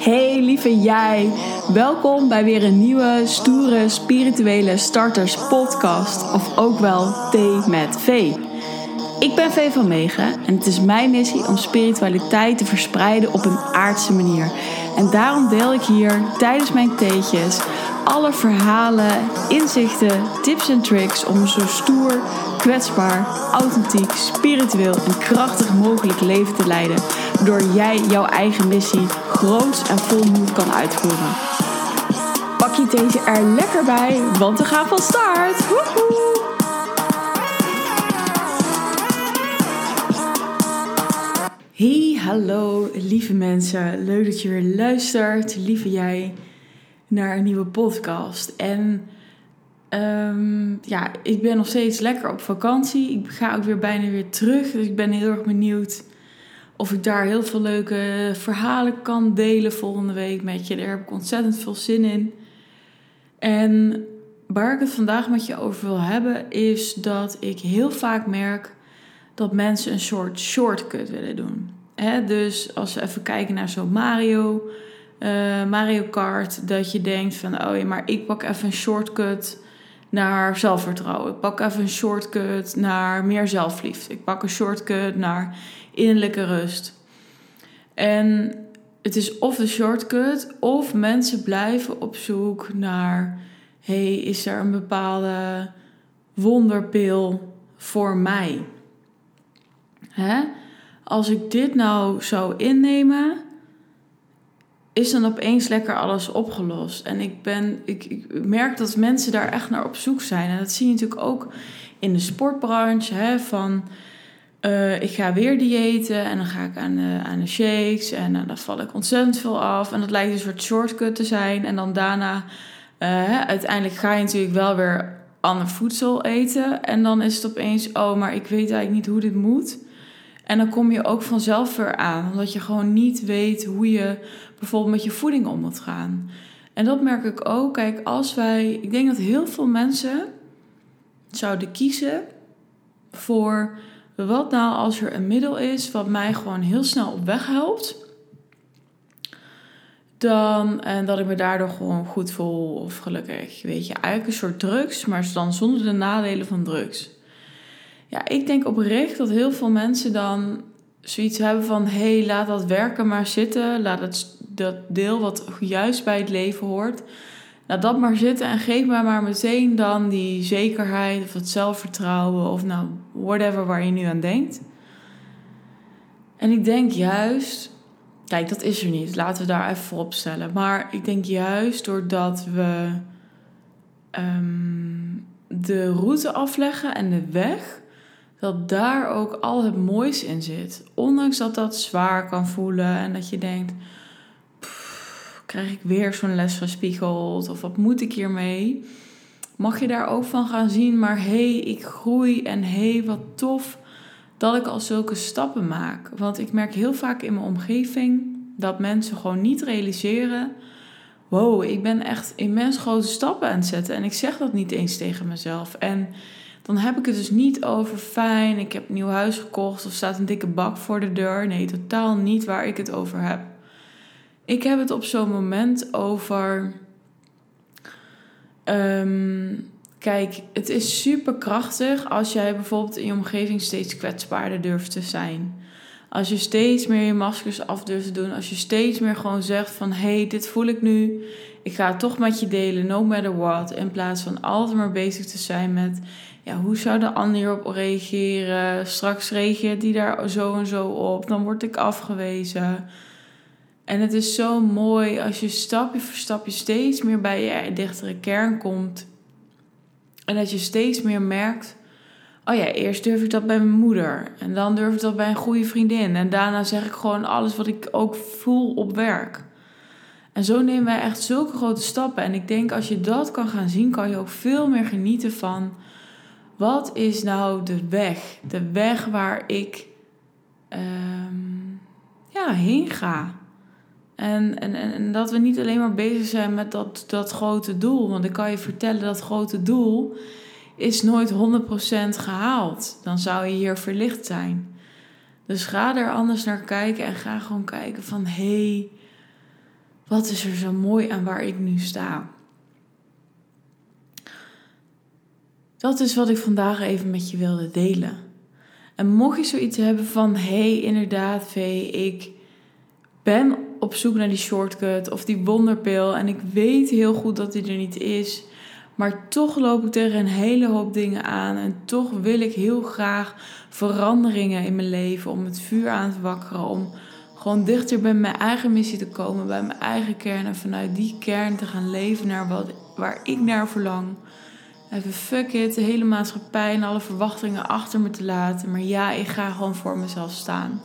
Hey lieve jij, welkom bij weer een nieuwe stoere spirituele starters podcast of ook wel Thee met V. Ik ben V van Megen en het is mijn missie om spiritualiteit te verspreiden op een aardse manier. En daarom deel ik hier tijdens mijn theetjes alle verhalen, inzichten, tips en tricks om een zo stoer, kwetsbaar, authentiek, spiritueel en krachtig mogelijk leven te leiden. Waardoor jij jouw eigen missie groots en vol moed kan uitvoeren. Pak je deze er lekker bij, want we gaan van start! Woehoe! Hey, hallo lieve mensen. Leuk dat je weer luistert, lieve jij, naar een nieuwe podcast. En ehm, ja, ik ben nog steeds lekker op vakantie. Ik ga ook weer bijna weer terug. Dus ik ben heel erg benieuwd of ik daar heel veel leuke verhalen kan delen volgende week met je. Daar heb ik ontzettend veel zin in. En waar ik het vandaag met je over wil hebben, is dat ik heel vaak merk dat mensen een soort shortcut willen doen. dus als we even kijken naar zo'n Mario, uh, Mario Kart, dat je denkt van, oh ja, maar ik pak even een shortcut naar zelfvertrouwen. Ik pak even een shortcut naar meer zelfliefde. Ik pak een shortcut naar innerlijke rust. En het is of de shortcut, of mensen blijven op zoek naar: hey, is er een bepaalde wonderpil voor mij? Hè? Als ik dit nou zou innemen, is dan opeens lekker alles opgelost. En ik, ben, ik, ik, merk dat mensen daar echt naar op zoek zijn. En dat zie je natuurlijk ook in de sportbranche. Hè, van uh, ik ga weer diëten en dan ga ik aan de, aan de shakes. En uh, dan val ik ontzettend veel af. En dat lijkt een soort shortcut te zijn. En dan daarna, uh, uiteindelijk ga je natuurlijk wel weer ander voedsel eten. En dan is het opeens, oh, maar ik weet eigenlijk niet hoe dit moet. En dan kom je ook vanzelf weer aan, omdat je gewoon niet weet hoe je bijvoorbeeld met je voeding om moet gaan. En dat merk ik ook. Kijk, als wij, ik denk dat heel veel mensen zouden kiezen voor wat nou als er een middel is wat mij gewoon heel snel op weg helpt. Dan, en dat ik me daardoor gewoon goed voel of gelukkig. Weet je, eigenlijk een soort drugs, maar dan zonder de nadelen van drugs. Ja, ik denk oprecht dat heel veel mensen dan zoiets hebben van: hé, hey, laat dat werken maar zitten. Laat het, dat deel wat juist bij het leven hoort. Laat dat maar zitten en geef mij maar meteen dan die zekerheid of het zelfvertrouwen of nou, whatever waar je nu aan denkt. En ik denk juist, kijk, dat is er niet. Laten we daar even voor opstellen. Maar ik denk juist doordat we um, de route afleggen en de weg dat daar ook al het moois in zit. Ondanks dat dat zwaar kan voelen en dat je denkt: krijg ik weer zo'n les gespiegeld of wat moet ik hiermee? Mag je daar ook van gaan zien, maar hé, hey, ik groei en hé, hey, wat tof dat ik al zulke stappen maak. Want ik merk heel vaak in mijn omgeving dat mensen gewoon niet realiseren: wow, ik ben echt immens grote stappen aan het zetten. En ik zeg dat niet eens tegen mezelf. En dan heb ik het dus niet over fijn, ik heb een nieuw huis gekocht of staat een dikke bak voor de deur. Nee, totaal niet waar ik het over heb. Ik heb het op zo'n moment over. Ehm, kijk, het is super krachtig als jij bijvoorbeeld in je omgeving steeds kwetsbaarder durft te zijn. Als je steeds meer je maskers af durft te doen. Als je steeds meer gewoon zegt van... hé, hey, dit voel ik nu. Ik ga het toch met je delen, no matter what. In plaats van altijd maar bezig te zijn met ja, hoe zou de ander hierop reageren? Straks reageert die daar zo en zo op. Dan word ik afgewezen. En het is zo mooi als je stapje voor stapje steeds meer bij je dichtere kern komt. En dat je steeds meer merkt. Oh ja, eerst durf ik dat bij mijn moeder. En dan durf ik dat bij een goede vriendin. En daarna zeg ik gewoon alles wat ik ook voel op werk. En zo nemen wij echt zulke grote stappen. En ik denk als je dat kan gaan zien, kan je ook veel meer genieten van wat is nou de weg? De weg waar ik um, ja, heen ga. En, en, en dat we niet alleen maar bezig zijn met dat, dat grote doel. Want ik kan je vertellen, dat grote doel is nooit 100% gehaald. Dan zou je hier verlicht zijn. Dus ga er anders naar kijken en ga gewoon kijken van... hé, hey, wat is er zo mooi aan waar ik nu sta? Dat is wat ik vandaag even met je wilde delen. En mocht je zoiets hebben van: hé, hey, inderdaad, Vee, ik ben op zoek naar die shortcut of die wonderpil en ik weet heel goed dat die er niet is. Maar toch loop ik tegen een hele hoop dingen aan. En toch wil ik heel graag veranderingen in mijn leven. Om het vuur aan te wakkeren. Om gewoon dichter bij mijn eigen missie te komen. Bij mijn eigen kern. En vanuit die kern te gaan leven naar wat, waar ik naar verlang. Even fuck it. De hele maatschappij en alle verwachtingen achter me te laten. Maar ja, ik ga gewoon voor mezelf staan.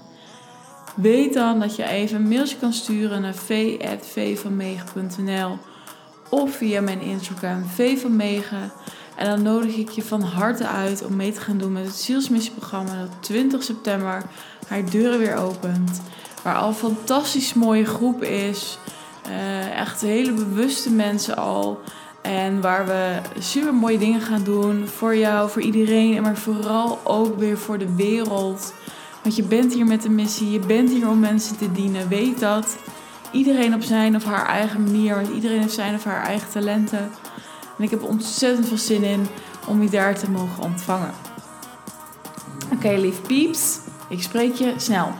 Weet dan dat je even een mailtje kan sturen naar v.vvanmegen.nl of via mijn Instagram V van Megen. En dan nodig ik je van harte uit om mee te gaan doen met het Zielsmissieprogramma dat 20 september haar deuren weer opent. Waar al een fantastisch mooie groep is. Uh, echt hele bewuste mensen al. En waar we super mooie dingen gaan doen voor jou, voor iedereen. Maar vooral ook weer voor de wereld. Want je bent hier met een missie, je bent hier om mensen te dienen. Weet dat iedereen op zijn of haar eigen manier, want iedereen heeft zijn of haar eigen talenten. En ik heb ontzettend veel zin in om je daar te mogen ontvangen. Oké, lief pieps, ik spreek je snel.